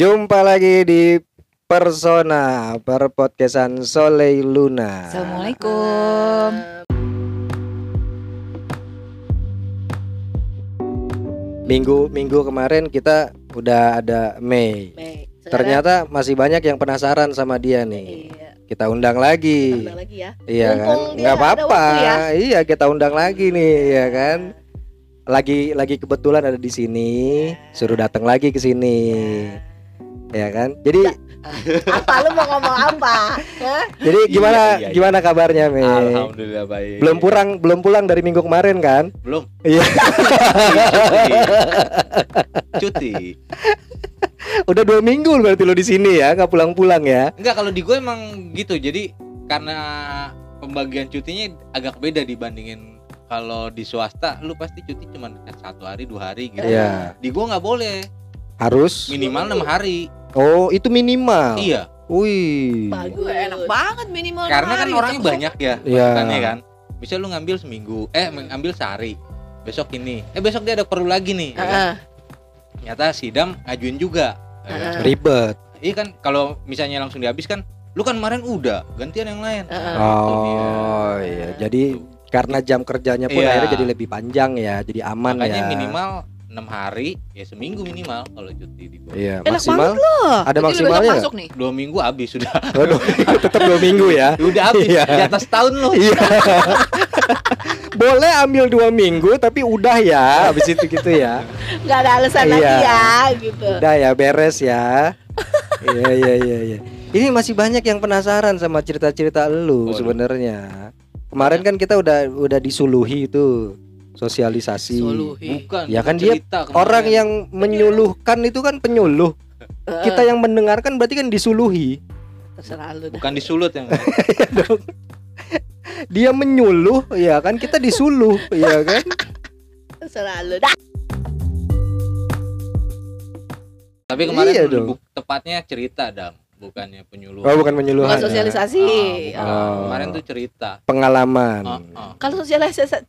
Jumpa lagi di Persona per podcastan Solei Luna. Assalamualaikum. Minggu minggu kemarin kita udah ada Mei. Sekarang- Ternyata masih banyak yang penasaran sama dia nih. Iya. Kita undang lagi. Undang lagi ya. Iya kan? Mumpung dia Nggak ada apa-apa. ya. Iya, kita undang lagi nih, ya kan? Lagi lagi kebetulan ada di sini, Ya. suruh datang lagi ke sini. Ya kan? Jadi Apa lu mau ngomong apa? Hah? jadi gimana iya, iya. gimana kabarnya, Mei? Alhamdulillah baik. Belum pulang belum pulang dari minggu kemarin kan? Belum. Iya. Cuti. Udah dua minggu berarti lo di sini ya, nggak pulang-pulang ya? Enggak kalau di gue emang gitu. Jadi karena pembagian cutinya agak beda dibandingin kalau di swasta lu pasti cuti cuma satu hari dua hari gitu. Iya. Di gue nggak boleh Harus. minimal enam hari. Oh, itu minimal. Iya. Wih. Bagus. Enak banget minimal Karena kan hari, orangnya ketemu. banyak ya. Iya. Maksudnya kan. Bisa lu ngambil seminggu, eh ngambil sehari. Besok ini, eh besok dia ada perlu lagi nih. ya kan? Heeh. Ternyata sidam ngajuin juga. ya? Heeh. Ribet. Iya kan kalau misalnya langsung dihabis kan lu kan kemarin udah gantian yang lain. Dia. Oh, iya. Jadi karena jam kerjanya pun Iya. akhirnya jadi lebih panjang ya, jadi aman makanya ya. minimal enam hari ya seminggu minimal kalau cuti di gua. Iya, Enak maksimal. Loh, Ada maksimalnya masuk nih. Dua minggu habis sudah. Oh, tetap dua minggu ya. udah habis Iya. di atas tahun loh. Iya. Boleh ambil dua minggu tapi udah ya, habis itu gitu ya. Nggak ada alasan Iya. lagi ya gitu. Udah ya beres ya. Iya iya iya iya. Ini masih banyak yang penasaran sama cerita-cerita lu sebenarnya. Kemarin kan kita udah udah disuluhi itu sosialisasi. Soluhi. Bukan. Ya kan dia kemarin. Orang yang menyuluhkan itu kan penyuluh. Kita yang mendengarkan berarti kan disuluhi. terserah lu dah. bukan disulut yang Dia menyuluh, ya kan kita disuluh, ya kan? Terserah lu dah. Tapi kemarin Iya lebih dong. tepatnya cerita dam, bukannya penyuluhan. Oh, bukan penyuluhan. Bukan ya. sosialisasi. Ah, bukan. Oh. Kemarin tuh cerita. Pengalaman. Ah, ah. Kalau sosialisasi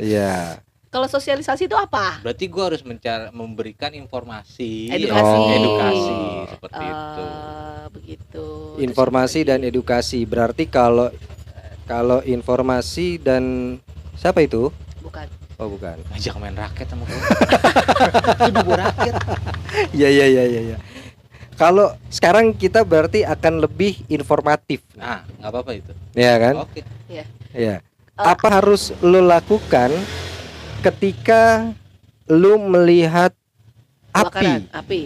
Iya. kalau sosialisasi itu apa? Berarti gua harus mencar memberikan informasi, Edukasi. Oh. edukasi seperti itu. Eh, begitu. Informasi dan edukasi. Berarti kalau kalau informasi dan siapa itu? bukan. Oh, bukan. Ngajak main raket sama gua. Itu gua raket. Iya iya iya iya. iya. Kalau sekarang kita berarti akan lebih informatif, Nah, nggak apa-apa itu. ya kan? Oke. Iya. Eh. Apa harus lo lakukan ketika lo melihat api api.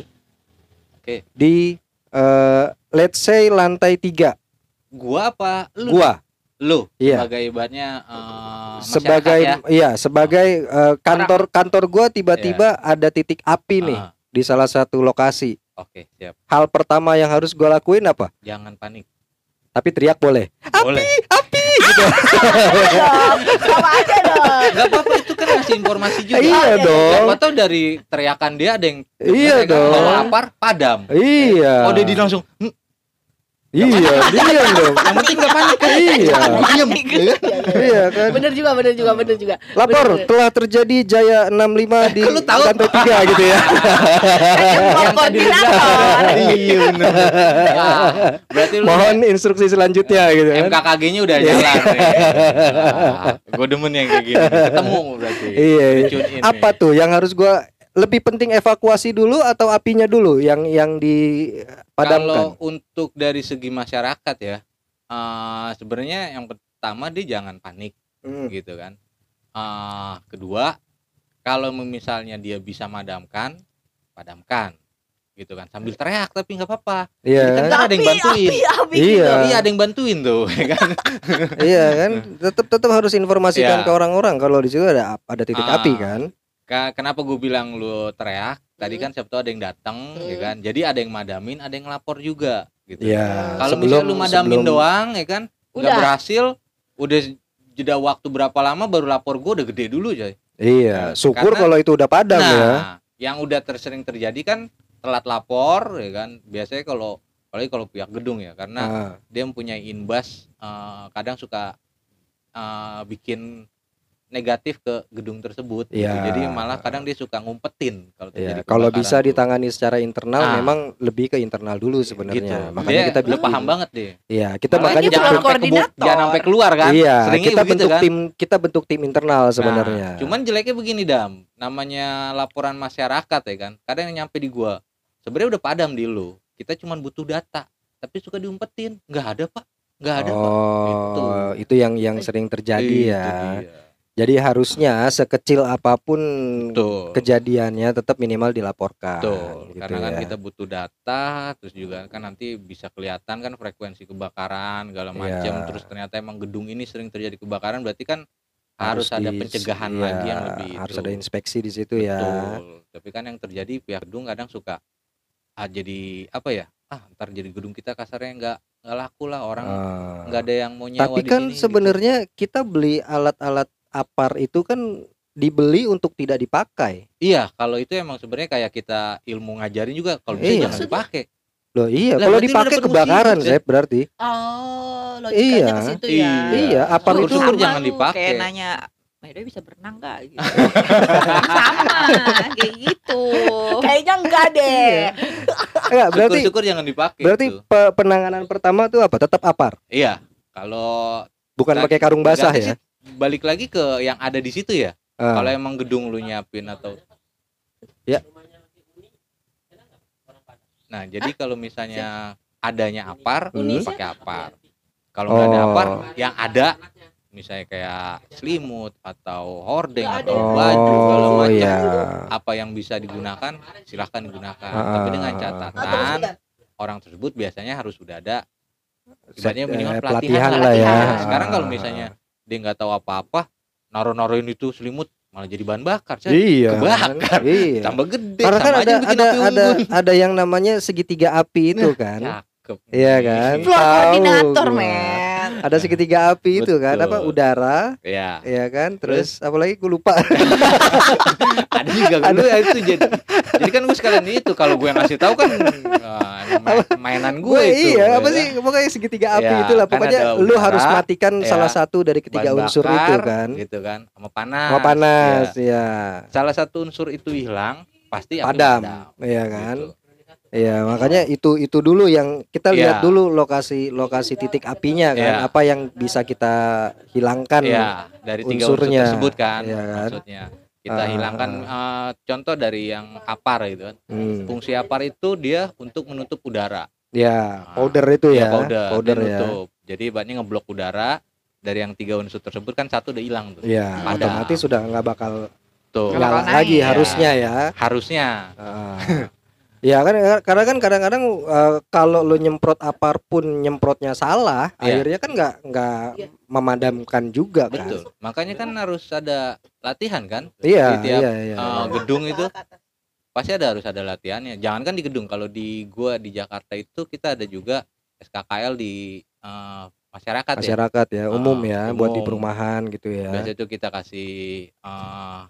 di eh, let's say lantai tiga Gua apa? Lu? gua Lu Iya. sebagai ibaratnya masyarakat sebagai ya. iya sebagai eh, kantor kantor gua tiba-tiba ada titik api nih Ah, di salah satu lokasi. Oke, siap. Hal pertama yang harus gua lakuin apa? Jangan panik. Tapi teriak boleh. Boleh. dong. Sama aja dong. Enggak apa-apa itu kan ngasih informasi juga. Iya iya. dong. Siapa tahu dari teriakan dia ada yang Iya dong. Kalau lapar padam. Iya. Oh dia di langsung "Hmm, Iya, diam dong. yang penting enggak panik kan. Iya. Diam. Iya kan. Bener juga, bener juga, bener juga. Lapor Bener. telah terjadi Jaya 65 di Lu tahu? lantai 3 gitu ya. Yang koordinator. Iya benar. Nah, berarti Mohon instruksi selanjutnya gitu kan. MKKG-nya udah jalan. gue demen yang kayak gini. Ketemu berarti. Iya. iya. Apa nih. tuh yang harus gua lebih penting evakuasi dulu atau apinya dulu yang yang dipadamkan? Kalau untuk dari segi masyarakat ya, eh, sebenarnya yang pertama dia jangan panik Hmm. gitu kan. Eh, kedua, kalau misalnya dia bisa madamkan, padamkan gitu kan sambil teriak tapi nggak apa-apa. Iya. Kan kan? ada yang bantuin. Api, api Iya. gitu. Iya ada yang bantuin tuh, ya kan? iya kan? Tetap tetap harus informasikan Iya. ke orang-orang kalau di situ ada ada titik Ah. api kan. Kenapa gue bilang lu teriak? Tadi Hmm. kan siapa tahu ada yang datang, ya Hmm. kan? Jadi ada yang madamin, ada yang lapor juga, gitu. Iya. Kalau misalnya lu madamin sebelum- doang, ya kan? Nggak Udah. berhasil, udah jeda waktu berapa lama baru lapor gue udah gede dulu, coy. Iya, syukur Karena- kalau itu udah padam nah, ya. yang udah tersering terjadi kan telat lapor, ya kan? Biasanya kalau apalagi kalau pihak gedung ya, karena Ah, dia mempunyai imbas, eh, kadang suka eh, bikin negatif ke gedung tersebut gitu. Iya. jadi malah kadang dia suka ngumpetin kalau Ya, kalau bisa tuh. ditangani secara internal Ah. memang lebih ke internal dulu gitu sebenarnya. dia Makanya kita udah bikin. paham banget deh Iya, kita Malah makanya dia jangan sampai jangan sampai keluar kan iya, Seringnya kita begitu bentuk kan? tim kita bentuk tim internal sebenarnya. Nah, cuman jeleknya begini dam, namanya laporan masyarakat ya kan. Kadang yang nyampe di gua, sebenarnya udah padam di lu. Kita cuman butuh data, tapi suka diumpetin. Nggak ada pak, nggak ada pak. Gitu. oh, itu yang yang sering terjadi Itu ya. Jadi harusnya sekecil apa pun Betul. kejadiannya tetap minimal dilaporkan. Betul, gitu karena kan ya. kita butuh data, terus juga kan nanti bisa kelihatan kan frekuensi kebakaran segala macam. Iya. Terus ternyata emang gedung ini sering terjadi kebakaran, berarti kan harus, ada di- pencegahan iya, lagi yang lebih harus itu. ada inspeksi di situ ya. Betul. Tapi kan yang terjadi pihak gedung kadang suka ah, jadi apa ya? Ah, ntar jadi gedung kita kasarnya nggak nggak laku lah orang Ah. nggak ada yang mau nyewa Tapi di kan gitu. sebenarnya kita beli alat-alat apar itu kan dibeli untuk tidak dipakai. Iya, kalau itu emang sebenarnya kayak kita ilmu ngajarin juga kalau bisa Iya. jangan dipakai. Loh iya, Lah, kalau dipakai kebakaran, Zep berarti. Oh, logikanya Iya. ke situ ya. Iya, apar itu Syukur-syukur Sama jangan dipakai. Kayak nanya, Medo bisa berenang gak? Gitu. Sama, kayak gitu. Kayaknya enggak deh. Enggak, berarti Syukur-syukur jangan dipakai. berarti itu. pe- penanganan pertama tuh apa? Tetap apar, Iya, kalau bukan pakai karung basah ya. sih, balik lagi ke yang ada di situ ya. Ah. Kalau emang gedung lu nyiapin atau Ya. Nah, jadi kalau misalnya adanya apar, Hmm. lu pakai apar. Kalau nggak ada Oh. apar, yang ada misalnya kayak selimut atau hordeng atau Oh, baju segala macam. ya. Apa yang bisa digunakan, silahkan digunakan. Ah. Tapi dengan catatan orang tersebut biasanya harus sudah ada Eh, minimal pelatihan pelatihan, lah ya. Nah, sekarang kalau Ah. misalnya dia nggak tahu apa-apa, naruh-naruhin itu selimut malah jadi bahan bakar. Set. Iya. Kebakar. Iya. Tambah gede. Karena kan ada ada ada ada yang namanya segitiga api itu kan. Cakep. Iya kan? Tahu koordinator, men. Ada segitiga api itu kan, apa udara, Iya. ya kan? Terus apalagi gue lupa. Ada juga ya itu jadi. Jadi kan gue sekalian itu kalau gue ngasih tahu kan ma- mainan gue Gue itu. iya, ya apa kan? sih? Pokoknya segitiga api Ya, itulah. kan Pokoknya ada lu udara, harus matikan ya, salah satu dari ketiga Bahan unsur itu bakar, kan. Gitu kan. Sama panas. Sama panas, Ya. ya. Salah satu unsur itu hilang, pasti Padam, padam. iya kan? Gitu. Iya, makanya itu itu dulu yang kita lihat Iya. dulu lokasi lokasi titik apinya kan, Iya. apa yang bisa kita hilangkan. Iya, dari tiga unsur tersebut kan, iya kan? maksudnya. Kita Ah, hilangkan eh, contoh dari yang apar gitu kan. Hmm. Fungsi apar itu dia untuk menutup udara. Ya, Ah, powder itu ya, Iya, powder, powder dia ya. nutup. Jadi ibaratnya ngeblok udara dari yang tiga unsur tersebut kan satu udah hilang tuh. Iya, Padam. otomatis sudah nggak bakal Tuh. Nggak lagi naik. harusnya ya. Harusnya. Ah. Ya kan karena kan kadang-kadang eh, kalau lo nyemprot apar pun nyemprotnya salah, Iya. akhirnya kan nggak nggak memadamkan juga kan. Betul. Makanya kan harus ada latihan kan? Iya, Di tiap, iya, iya. eh, gedung itu pasti ada harus ada latihannya. Jangan kan di gedung. Kalau di gua di Jakarta itu kita ada juga SKKL di eh, masyarakat, ya. Masyarakat ya, umum Ah, ya, buat di umum. perumahan gitu ya. Biasanya itu kita kasih eh,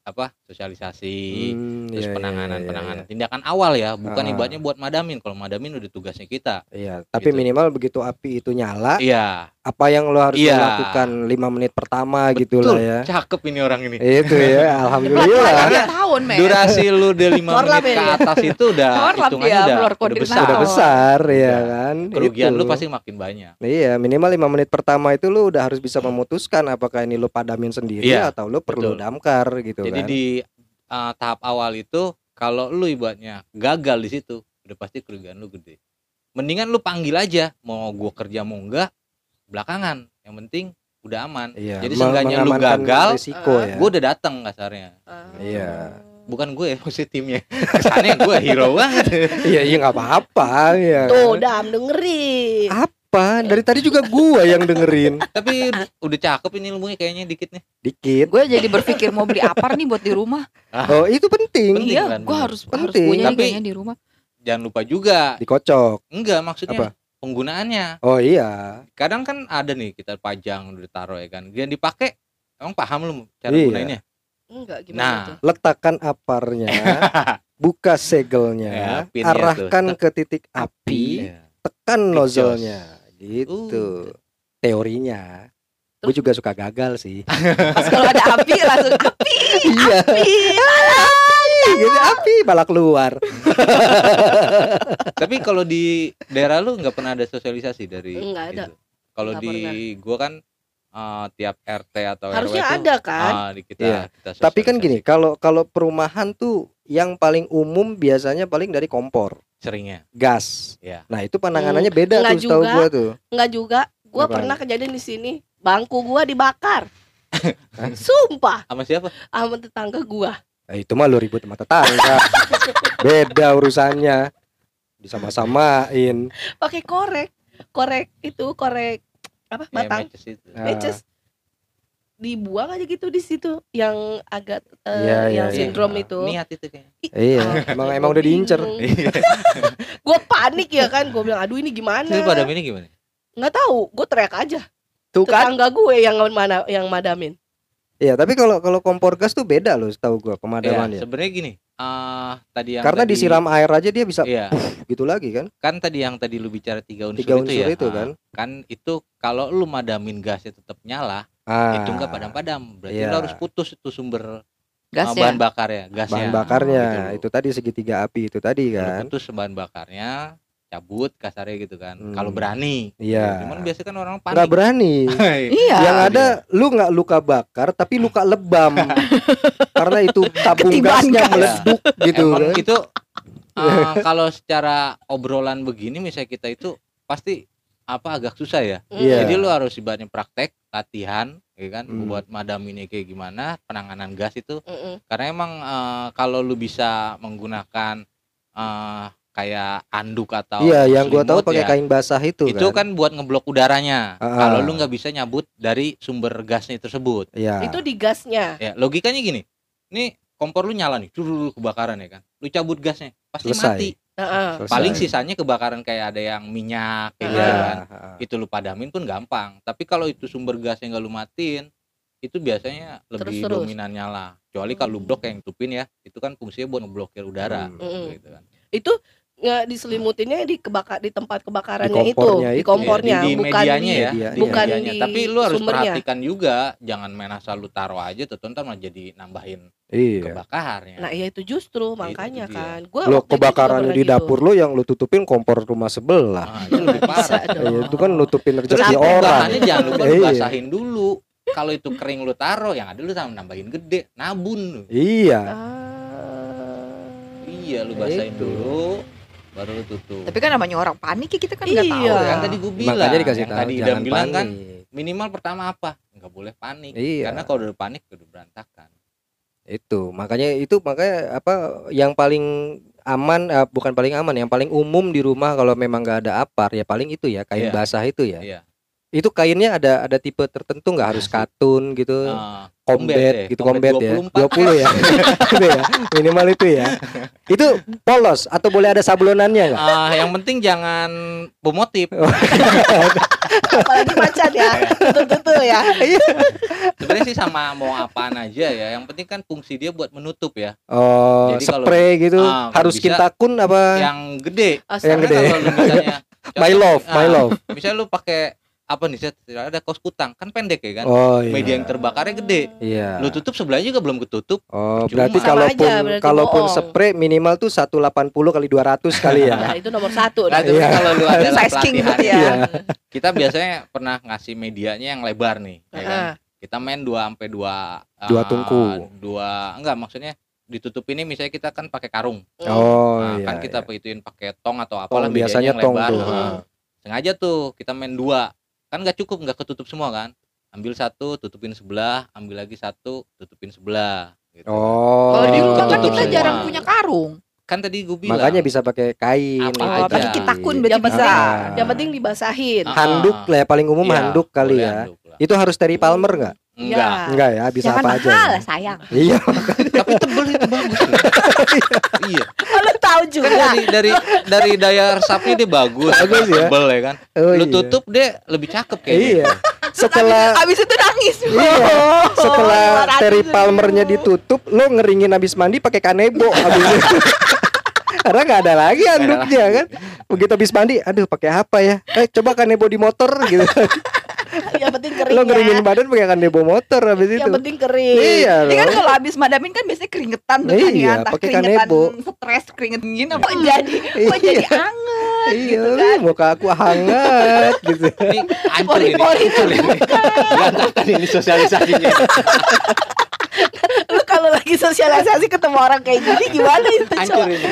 apa? Sosialisasi. Hmm, Terus iya, iya, penanganan iya, penanganan tindakan awal ya, bukan Ah. ibaratnya buat madamin. Kalau madamin udah tugasnya kita. Iya, tapi Gitu. minimal begitu api itu nyala, Iya, apa yang lo harus Iya. lakukan lima menit pertama gitu betul. lah ya. Cakep ini orang ini. Itu ya, alhamdulillah. Tahun, men. Durasi lu udah 5 Korlap menit ke ya. atas itu udah hitungannya dia, udah, udah besar. Udah besar ya Udah. kan. Kerugian Itu. lu pasti makin banyak. Iya, minimal lima menit pertama itu lu udah harus bisa memutuskan apakah ini lu padamin sendiri Iya, atau lu perlu betul. damkar gitu Jadi kan. di uh, tahap awal itu kalau lu ibaratnya gagal di situ, udah pasti kerugian lu gede. Mendingan lu panggil aja, mau gua kerja mau enggak, belakangan. Yang penting udah aman. Iya, Jadi seenggaknya lu gagal, risiko ya. Gua udah datang kasarnya. Iya. Bukan gue ya, maksudnya timnya. Kesannya gue hero banget. Iya, iya nggak apa-apa ya. Tuh? Dam, dengerin. Apa? Dari tadi juga gua yang dengerin Tapi udah cakep ini ilmunya kayaknya dikit nih. dikit. Gue jadi berpikir mau beli apar nih buat di rumah. Oh, itu penting. Penting iya, kan, gue harus harus Penting. punya nih Tapi- kayaknya di rumah. Jangan lupa juga. Dikocok. Enggak, maksudnya Apa? Penggunaannya. Oh iya. kadang kan ada nih kita pajang udah taruh ya kan dia dipakai emang paham lu cara Iya. gunainnya Enggak, Nah. gimana tuh? Letakkan aparnya, buka Ya, segelnya, pinnya arahkan tuh. ke titik api, Iya. tekan nozzle-nya. Gitu. Uh. Teorinya. Gue juga suka gagal sih. Pas kalau ada api langsung api. iya. Gitu api malah keluar. Tapi kalau di daerah lu nggak pernah ada sosialisasi dari Nggak ada. Kalau Nggak di gua kan eh, tiap RT atau Harusnya RW tuh, ada kan? ah, di kita, Iya. kita Tapi kan gini, kalau kalau perumahan tuh yang paling umum biasanya paling dari kompor, seringnya. gas. Ya. Nah, itu penanganannya beda enggak tuh juga. gua tuh. Enggak juga. Gua pernah kejadian di sini. Bangku gua dibakar. Sumpah, Sama siapa? sama tetangga gua. Nah, itu mah lu ribut sama tetangga. beda urusannya. Disama-samain. Pakai korek. Korek itu korek apa? Ya, Batang. matches itu. Nah, Matches. Dibuang aja gitu di situ yang agak eh, Iya, iya, yang iya. sindrom Ah, itu. Niat itu kayaknya. Iya, emang emang udah diincer. gue panik ya kan, gue bilang aduh ini gimana? Terus pada ini gimana? Nggak tahu, gue teriak aja. Tuh kan. Tetangga gue yang mana yang madamin. Iya, tapi kalau kalau kompor gas tuh beda loh setahu gua Iya, pemadamannya. sebenarnya gini. ah tadi yang Karena tadi, disiram air aja dia bisa Iya, gitu lagi kan? kan tadi yang tadi lu bicara tiga unsur, Tiga itu unsur ya. itu ah, kan. kan itu kalau lu madamin gasnya tetap nyala, Ah, itu enggak padam-padam. Berarti Iya. lu harus putus itu sumber gas ah, ya bahan bakarnya, gasnya. bahan bakarnya gitu loh. itu tadi segitiga api itu tadi Lu kan. putus bahan bakarnya, cabut kasarnya gitu kan. Hmm. Kalau berani. Iya. Cuman biasanya kan orang panik. Nggak berani. iya Yang ada lu nggak luka bakar tapi luka lebam. Karena itu tabung Ketibaan gasnya gas. meleduk gitu Emang kan. itu eh, kalau secara obrolan begini misalnya kita itu pasti apa agak susah ya. Iya. Jadi lu harus ibaratnya praktek, latihan, ya kan, Hmm. buat madaminnya kayak gimana, penanganan gas itu. Mm-mm. Karena emang eh, kalau lu bisa menggunakan eh, kayak anduk atau Iya, yang gua tahu pakai ya, kain basah itu, itu kan buat ngeblok udaranya. Ah. Kalau lu nggak bisa nyabut dari sumber gasnya tersebut. Iya. Itu di gasnya. Ya, logikanya gini. Nih kompor lu nyala nih, dulu kebakaran ya kan. Lu cabut gasnya, pasti Selesai. mati. Heeh. Selesai. Paling sisanya kebakaran kayak ada yang minyak kayak Iya. gitu kan. Itu lu padamin pun gampang. Tapi kalau itu sumber gasnya nggak lu matiin, itu biasanya lebih Terus-terus. dominan nyala. Kecuali kalau lu blok yang tutupin ya, itu kan fungsinya buat ngeblokir udara. Hmm. Gitu kan. Itu nggak diselimutinnya di kebakar di tempat Di kebakarannya itu, kompornya di itu. kompornya, Iya, di, di bukan medianya di ya, media- di bukan medianya. di Tapi lu harus sumbernya. perhatikan juga, jangan main asal lu taruh aja, tuh ntar malah jadi nambahin Iya. kebakarnya. Nah, iya itu justru makanya dia. kan. Gua Lo itu kebakarannya pernah di gitu. dapur lo yang lo tutupin kompor rumah sebelah. Nah, itu lebih parah. Iya, itu kan nutupin rezeki orang. jangan lupa lu Iya. basahin dulu. Kalau itu kering lu taruh, yang ada lu tambah nambahin gede, nabun lu. Iya. Ah. Iya, lu basahin Itu. dulu, baru lu tutup. tapi kan namanya orang panik ya kita kan nggak tahu Iya. ya kan tadi gue bilang, Makanya dikasih yang tahu tadi jangan bilang kan, minimal pertama apa? Nggak boleh panik. Iya. Karena kalau udah panik udah berantakan. Itu makanya itu makanya apa yang paling aman eh, bukan paling aman yang paling umum di rumah kalau memang nggak ada apar ya paling itu ya kain Iya. basah itu ya. Iya. Itu kainnya ada ada tipe tertentu nggak harus Asik. katun gitu. Eh, Kombet deh, gitu kombet ya 24. 20 ya Gitu ya minimal itu ya itu polos atau boleh ada sablonannya nggak Ah, yang penting jangan pemotif. Apalagi macan ya. Betul-betul ya. Sebenarnya sih sama mau apaan aja ya. Yang penting kan fungsi dia buat menutup ya. oh Jadi kalau- spray gitu Ah, kalau harus bisa- kintakun apa Yang gede. Astaga. Yang gede. Kalau misalnya my love my Ah, love Misalnya lu pakai apa nih? Set, ada kaos kutang kan pendek ya kan. oh iya Media yang terbakarnya gede. iya Lu tutup sebelahnya juga belum ketutup. oh Percuma. berarti kalaupun aja, berarti kalaupun bohong. spray minimal tuh 180 kali 200 kali ya Nah, itu nomor satu. Nah, dah. tapi Iya. kalau lu ada Size pelatihan, ya. Iya. kita biasanya pernah ngasih medianya yang lebar nih, ya kan? Ah, Kita main 2 sampai 2 Dua tungku. Dua enggak maksudnya ditutup ini misalnya kita kan pakai karung. oh Nah, iya kan kita iya. pakai tong atau Tong, apalah medianya biasanya yang tong lebar. tuh. Heeh. Sengaja tuh kita main dua. Kan nggak cukup nggak ketutup semua kan. Ambil satu, tutupin sebelah, ambil lagi satu, tutupin sebelah gitu. oh kalau di Jadi rumah kan kita semua. jarang punya karung Kan tadi gue bilang. makanya bisa pakai kain Apa gitu oh aja. pakai tadi. kitakun Yang berarti bisa penting, yang penting dibasahin. Ah, handuk lah ya paling umum Iya, handuk kali ya handuk lah. itu harus Terry Palmer nggak Enggak. Ya. enggak ya bisa jangan apa aja mahal ya? sayang iya Tapi tebel itu bagus. iya. Lu tahu juga. Dari dari dari daya resapnya dia bagus. Bagus ya. Tebel ya kan. Oh, Lu iya. tutup dia lebih cakep kayaknya. iya setelah abis itu nangis iya setelah lima ratus Terry. Palmernya ditutup lo ngeringin habis mandi pakai kanebo habis itu. karena nggak ada lagi handuknya kan begitu habis mandi aduh pakai apa ya eh coba kanebo di motor gitu yang penting kering Lo ya. ngeringin badan pakai kandebo motor habis itu. Yang penting kering. Iya Ini kan loh. kalau habis madamin kan biasanya keringetan tuh kan Iya, ya, entah pakai keringetan kanebo. stres, keringet gini apa jadi kok Iya. jadi anget Iya, gitu kan. muka aku hangat gitu. Ini hancur ini. Hancur ini. Berantakan ini sosialisasinya. Lu kalau lagi sosialisasi ketemu orang kayak gini gimana itu Hancur coba? ini.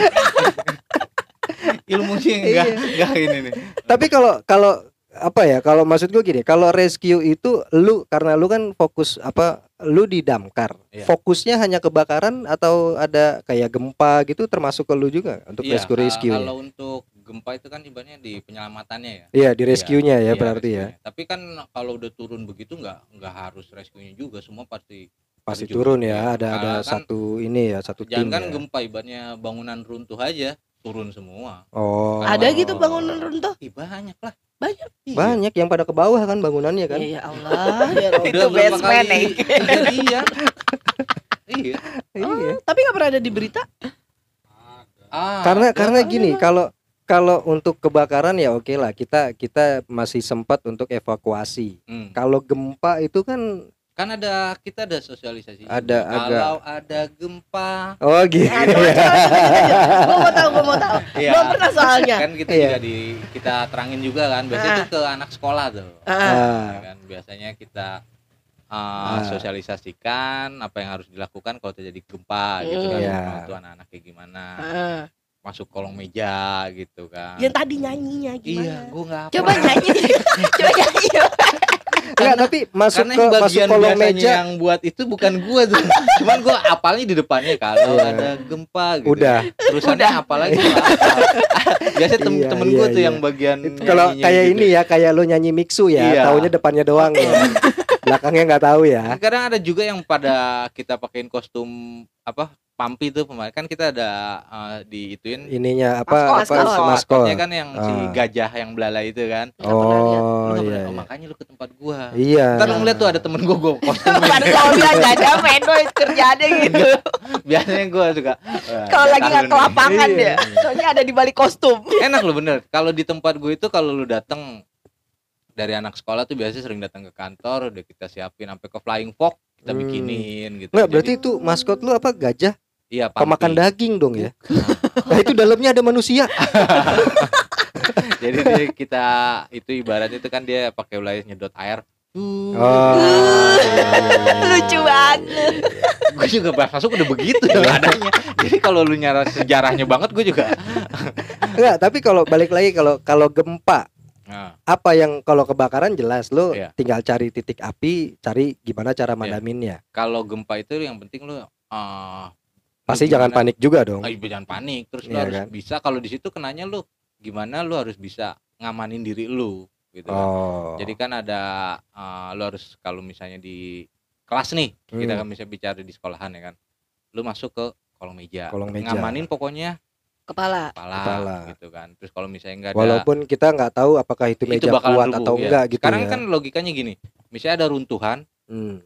Ilmunya enggak Iya. enggak ini nih. Tapi kalau kalau apa ya? Kalau maksud gue gini, kalau rescue itu lu karena lu kan fokus apa? Lu di damkar. Iya. Fokusnya hanya kebakaran atau ada kayak gempa gitu termasuk ke lu juga untuk Iya, rescue rescue. Kalau untuk gempa itu kan ibaratnya di penyelamatannya ya. Iya, di rescue-nya ya Iya, berarti ya. rescue-nya. Tapi kan kalau udah turun begitu nggak nggak harus rescue-nya juga, semua pasti Pasti turun Iya. ya, ada ada kan satu ini ya, satu tim. jangan kan ya. gempa ibaratnya bangunan runtuh aja turun semua. Oh. Ada gitu bangunan runtuh? Ih, banyak lah. Banyak. Iya. Banyak yang pada ke bawah kan bangunannya kan. Ya, ya Allah, ya. Itu basement, Neng. kejadian. iya. Iya. Tapi nggak pernah ada di berita. Ah, karena karena gini kalau kalau untuk kebakaran ya oke lah kita kita masih sempat untuk evakuasi Hmm. kalau gempa itu kan kan ada kita ada sosialisasi. Ada, agak- Kalau ada gempa. oh gitu Nah, coba, coba, Gue mau tahu, gue mau tahu. Iya. Belum pernah soalnya. Kan kita Iya. juga di kita terangin juga kan. Biasanya Ah. itu ke anak sekolah tuh. Ah, Ah, Ya kan biasanya kita uh, Ah. sosialisasikan apa yang harus dilakukan kalau terjadi gempa gitu kan Iya. Orang tua anak-anak kayak gimana ah. masuk kolong meja gitu kan Yang tadi nyanyinya gimana? iya gua nggak apa Coba nyanyi. Coba nyanyi. Enggak tapi masuk karena ke yang masuk bagian kolong biasanya meja yang buat itu bukan gua tuh cuman gua apalnya di depannya kalau Iya. ada gempa gitu udah terusannya apalagi gua hafal. biasanya tem Iya, temen iya, gua tuh iya. yang bagian Itu kalau kayak gitu. ini ya kayak lo nyanyi mixu ya Iya. taunya depannya doang ya belakangnya nggak tahu ya kadang ada juga yang pada kita pakein kostum apa pampi tuh pemain kan kita ada uh, di ituin ininya apa Maskot, apa maskot. maskot maskotnya kan yang si Ah. gajah yang belala itu kan oh Lu nggak iya, pernah- oh, iya. makanya lu ke tempat gua iya ntar lu ngeliat tuh ada temen gua gua kostum kalau bilang jajan mendo kerjaannya gitu. biasanya gua suka wah, Kalau lagi nggak ke lapangan Iya. ya. Soalnya ada di balik kostum. enak lo bener kalau di tempat gue itu kalau lu dateng dari anak sekolah tuh biasanya sering datang ke kantor udah kita siapin sampai ke flying fox kita Hmm. bikinin gitu. Nggak, Jadi, berarti itu maskot lu apa gajah? Iya pampi. pemakan daging dong ya? Nah itu dalamnya ada manusia. Jadi dia kita itu ibarat itu kan dia pakai wilayah nyedot air. Oh iya, Lucu banget. gue juga pas masuk udah begitu ya adanya. Jadi kalau lu nyara sejarahnya banget gue juga Enggak, tapi kalau balik lagi kalau kalau gempa nah, apa yang kalau kebakaran jelas lo Iya. tinggal cari titik api, cari gimana cara madaminnya. kalau gempa itu yang penting lu uh, Pasti lu jangan panik juga dong. Ah, iya, jangan panik terus lu Iya harus kan? bisa kalau di situ kenanya lu gimana lu harus bisa ngamanin diri lu gitu kan. Oh. jadi kan ada uh, lu harus kalau misalnya di kelas nih kita Hmm. kan bisa bicara di sekolahan ya kan lu masuk ke kolong meja Kolong meja. ngamanin pokoknya Kepala. kepala, Kepala. gitu kan terus kalau misalnya enggak ada Walaupun kita nggak tahu apakah itu meja bakalan kuat rubuh, atau ya. enggak gitu sekarang ya. kan logikanya gini misalnya ada runtuhan Hmm,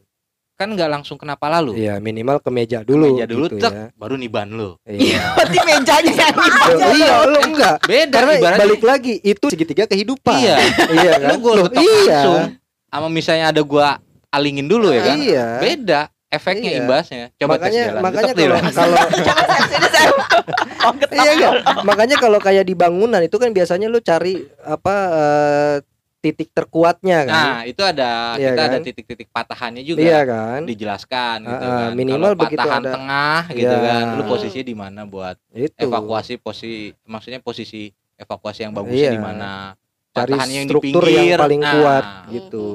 kan nggak langsung kena pala lu Iya, minimal ke meja dulu meja dulu gitu tek, ya. baru niban lu Iya. Berarti mejanya yang Loh, iya, lo enggak. beda Karena ibaratnya balik lagi itu segitiga kehidupan. iya iya kan? lu gua Loh, ketok iya. langsung sama misalnya ada gua alingin dulu ya kan Iya. beda efeknya Iya. imbasnya. Coba makanya tes jalan makanya kalau kalau iya enggak makanya kalau kayak di bangunan itu kan biasanya lu cari apa eh, titik terkuatnya kan? Nah itu ada. Iya kita ada kan? titik-titik patahannya juga. Iya kan? Dijelaskan gitu kan. minimal Kalau begitu patahan ada- tengah gitu Iya. kan. Lu posisinya di mana buat itu. evakuasi posisi maksudnya posisi evakuasi yang bagus Iya. di mana? Cari patahannya yang di struktur pinggir. yang paling Nah, kuat gitu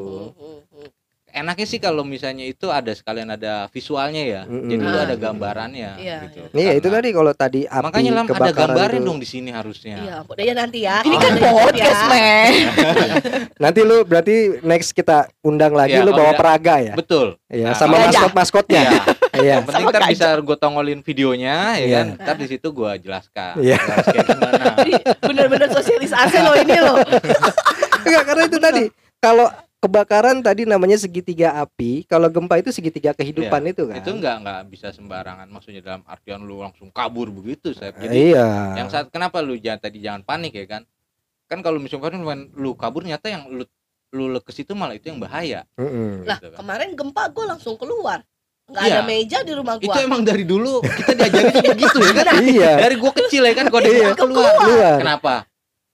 enaknya sih kalau misalnya itu ada sekalian ada visualnya ya Mm-mm. jadi lu Ah. ada gambarannya Iya, gitu iya itu Karena- tadi kalau tadi api makanya lam ada gambarnya itu. dong di sini harusnya Iya, ampun. ya nanti ya. Ini kan Oh, ya, podcast, ya. men. nanti lu berarti next kita undang lagi Iya, lu bawa tidak- peraga ya betul Iya, Nah, sama gajah. maskot maskotnya Iya. iya yang penting ntar bisa gue tongolin videonya ya Iya. kan ntar di situ gue jelaskan Iya. bener-bener sosialisasi loh ini loh. enggak karena itu tadi kalau kebakaran tadi namanya segitiga api kalau gempa itu segitiga kehidupan itu kan Iya. itu nggak nggak bisa sembarangan maksudnya dalam artian lu langsung kabur begitu saya jadi iya yang saat kenapa lu jangan tadi jangan panik ya kan kan kalau misalkan lu- lu kabur nyata yang lu lu lekes itu malah itu yang bahaya Mm-mm. Lah, gitu kan. kemarin gempa gue langsung keluar. Nggak Iya. ada meja di rumah itu gua. emang dari dulu kita diajarin begitu ya kan iya dari gua kecil ya kan dia Iya. keluar keluar kenapa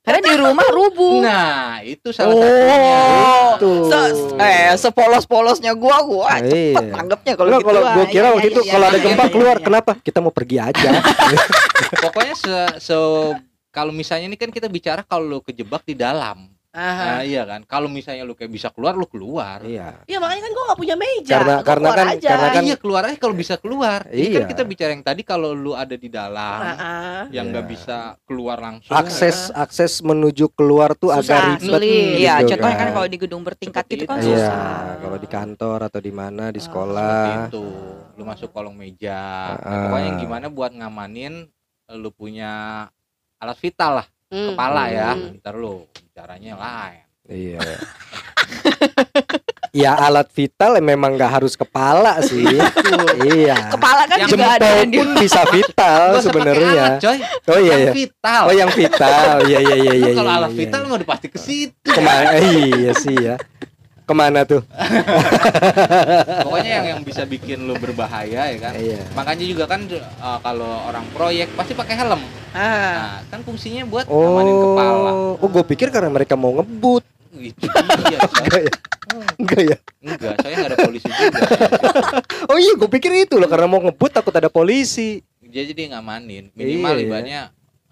Karena di rumah rubuh. nah itu salah satunya Oh, Tuh. se- eh sepolos-polosnya gua gua cepet Iya. tanggapnya kalau gitu. kalau ah. gue kira Iya, waktu iya, itu iya, kalau iya, ada iya, gempa iya, keluar iya. kenapa kita mau pergi aja pokoknya se, se- kalau misalnya ini kan kita bicara kalau lu kejebak di dalam Aha. nah, iya kan kalau misalnya lu kayak bisa keluar lu keluar iya Iya makanya kan gue nggak punya meja. Karena- Gua karena keluar kan- aja. karena kan- iya keluar aja kalau bisa keluar ini kan Iya. kita bicara yang tadi kalau lu ada di dalam Ah, yang nggak Iya. bisa keluar langsung akses akses menuju keluar tuh Susah, agak ribet sulit. Iya, gitu contohnya kan kan. kalau di gedung bertingkat Seperti itu kan itu. Iya, susah. kalau di kantor atau di mana di Ah, sekolah. seperti itu lu masuk kolong meja Nah, Ah. pokoknya gimana buat ngamanin lu punya alat vital lah Hmm. kepala ya Hmm. ntar lu bicaranya lain Iya. ya alat vital memang nggak harus kepala sih. iya. Kepala kan Yang juga ada yang pun bisa vital sebenarnya. Oh iya yang ya. vital Oh yang vital. Iya iya iya iya. kalau iya, alat iya. vital lu udah pasti ke situ Ke mana? Iya sih ya. Ke mana tuh? pokoknya yang yang bisa bikin lu berbahaya ya kan Iya. makanya juga kan uh, kalau orang proyek pasti pakai helm Ah. nah kan fungsinya buat ngamanin kepala Oh, oh gue pikir karena mereka mau ngebut. itu iya. Enggak ya? Enggak ya? enggak saya nggak ada polisi juga Oh iya, gue pikir itu loh karena mau ngebut takut ada polisi. dia jadi ngamanin minimal Iya, iya.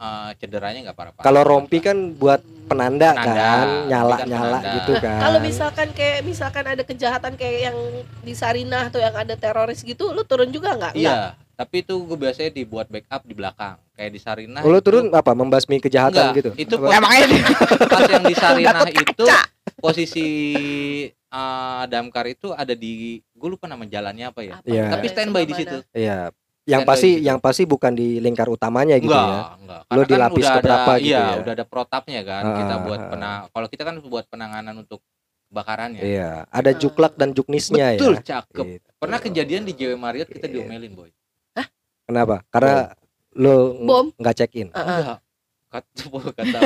Uh, cederanya nggak parah-parah Kalau rompi kan buat penanda, Penanda, kan, kan nyala penanda. gitu kan. Kalau misalkan kayak misalkan ada kejahatan kayak yang di Sarinah tuh yang ada teroris gitu, lu turun juga nggak? Iya tapi itu gue biasanya dibuat backup di belakang kayak di Sarinah lu itu- turun apa? Membasmi kejahatan Enggak, gitu. itu Emangnya di pas yang di Sarinah itu kaca. posisi uh, damkar itu ada di gue lupa nama jalannya apa ya Apa namanya, tapi standby di situ? Iya. Yang pasti gitu. yang pasti bukan di lingkar utamanya gitu enggak, ya. enggak. Lu Karena kan keberapa ada, gitu iya, ya? udah ada protapnya kan. Ah, kita buat ah. penang kalau kita kan buat penanganan untuk kebakarannya. Iya, ada Ah. juklak dan juknisnya Betul, ya. cakep. Gitu. Pernah kejadian di JW Marriott kita Iya. diomelin, Boy. Kenapa? Karena ng- Bom. nggak check in. Ah. Enggak. Kata kata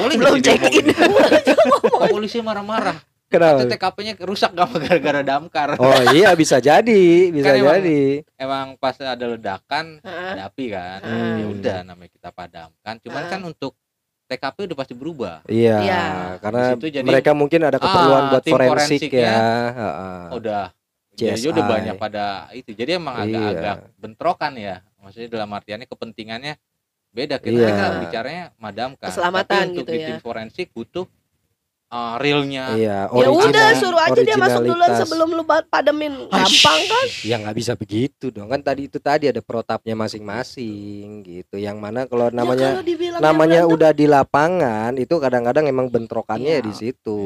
boleh Belum check in. Polisi marah-marah. Kenapa? Itu TKP-nya rusak gak gara-gara damkar. Oh iya bisa jadi, bisa Kan emang- jadi. Emang pas ada ledakan, ada api kan. Hmm. Ya udah namanya kita padamkan. Cuman kan untuk TKP udah pasti berubah. Iya, Iya. karena jadi- mereka mungkin ada keperluan Ah, buat forensik ya. Heeh. udah jadi udah banyak pada itu jadi emang Iya. agak-agak bentrokan ya maksudnya dalam artiannya kepentingannya beda kita Iya. kan bicaranya madamkan Keselamatan tapi untuk gitu di ya. tim forensik butuh uh, realnya Iya, Ya udah suruh aja dia masuk duluan sebelum lu pademin. Gampang kan? Ya nggak bisa begitu dong. Kan tadi itu tadi ada protapnya masing-masing gitu. Yang mana kalau Ya, namanya kalau dibilang namanya berantem, udah di lapangan itu kadang-kadang emang bentrokannya Iya. di situ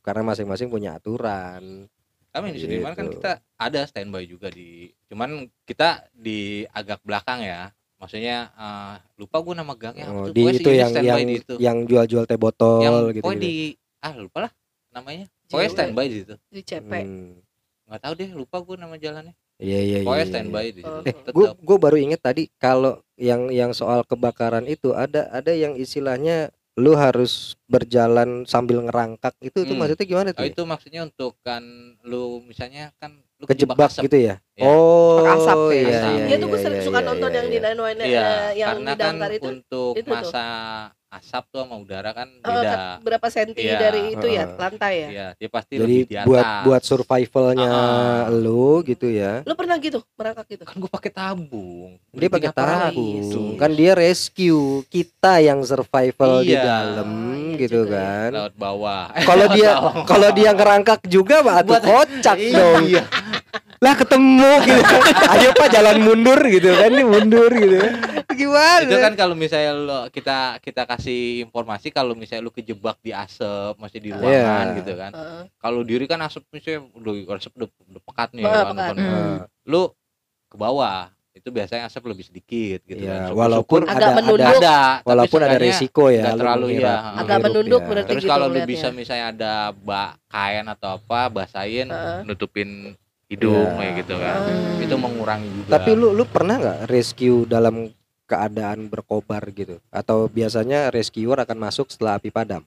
karena masing-masing punya aturan. kami di Sudirman kan Gitu. kita ada standby juga di cuman kita di agak belakang ya maksudnya uh, lupa gue nama gangnya apa Oh, tuh. di itu yang standby yang di itu. yang jual-jual teh botol yang gitu. pokoknya gitu. di ah lupa lah namanya pokoknya Cewek. standby di situ di CP. Hmm. nggak tahu deh lupa gue nama jalannya Iya iya iya. pokoknya iya. standby di situ Oh. Eh, Tetap. gue gue baru inget tadi kalau yang yang soal kebakaran itu ada ada yang istilahnya lu harus berjalan sambil ngerangkak itu itu Hmm. maksudnya gimana Oh, tuh? itu maksudnya untuk kan lu misalnya kan lu Kejebak asap. gitu ya? Iya. Oh, asap ya. iya, Asap. iya, Dia tuh gue iya, sering iya, suka iya, nonton iya, yang iya. di Nine One Iya, yang karena di kan itu. untuk itu tuh. masa asap tuh sama udara kan Eh, beda. ke- berapa senti Iya, dari itu ya lantai ya? Iya, dia pasti Jadi lebih di atas. buat buat survivalnya Ah. lu gitu ya. Lu pernah gitu merangkak gitu? kan gue pakai tabung. Dia pakai tabung. itu. Kan dia rescue, kita yang survival di Iya. dalam Oh, iya gitu juga ya. kan. laut bawah. Kalau dia kalau dia ngerangkak juga Buat- kocak dong. Iya. Lah ketemu gitu. Ayo Pak jalan mundur gitu kan, ini mundur gitu. Gimana? itu kan kalau misalnya lo kita kita kasih informasi kalau misalnya lu kejebak di asap masih di ruangan Iya. gitu kan Heeh. kalau diri kan asap misalnya udah asap udah, udah pekat nih Pekat, kan, pekat. Hmm. lu ke bawah itu biasanya asap lebih sedikit gitu Iya, kan walaupun Agak ada menunduk. ada ada walaupun ada resiko ya terlalu, iya. Agak menghirup menunduk ya. berarti. terus gitu kalau lu bisa misalnya ada bak kain atau apa basahin Heeh. nutupin hidung Iya. kayak gitu kan Hmm. itu mengurangi juga Tapi lu lu pernah nggak rescue dalam keadaan berkobar gitu? Atau biasanya rescuer akan masuk setelah api padam?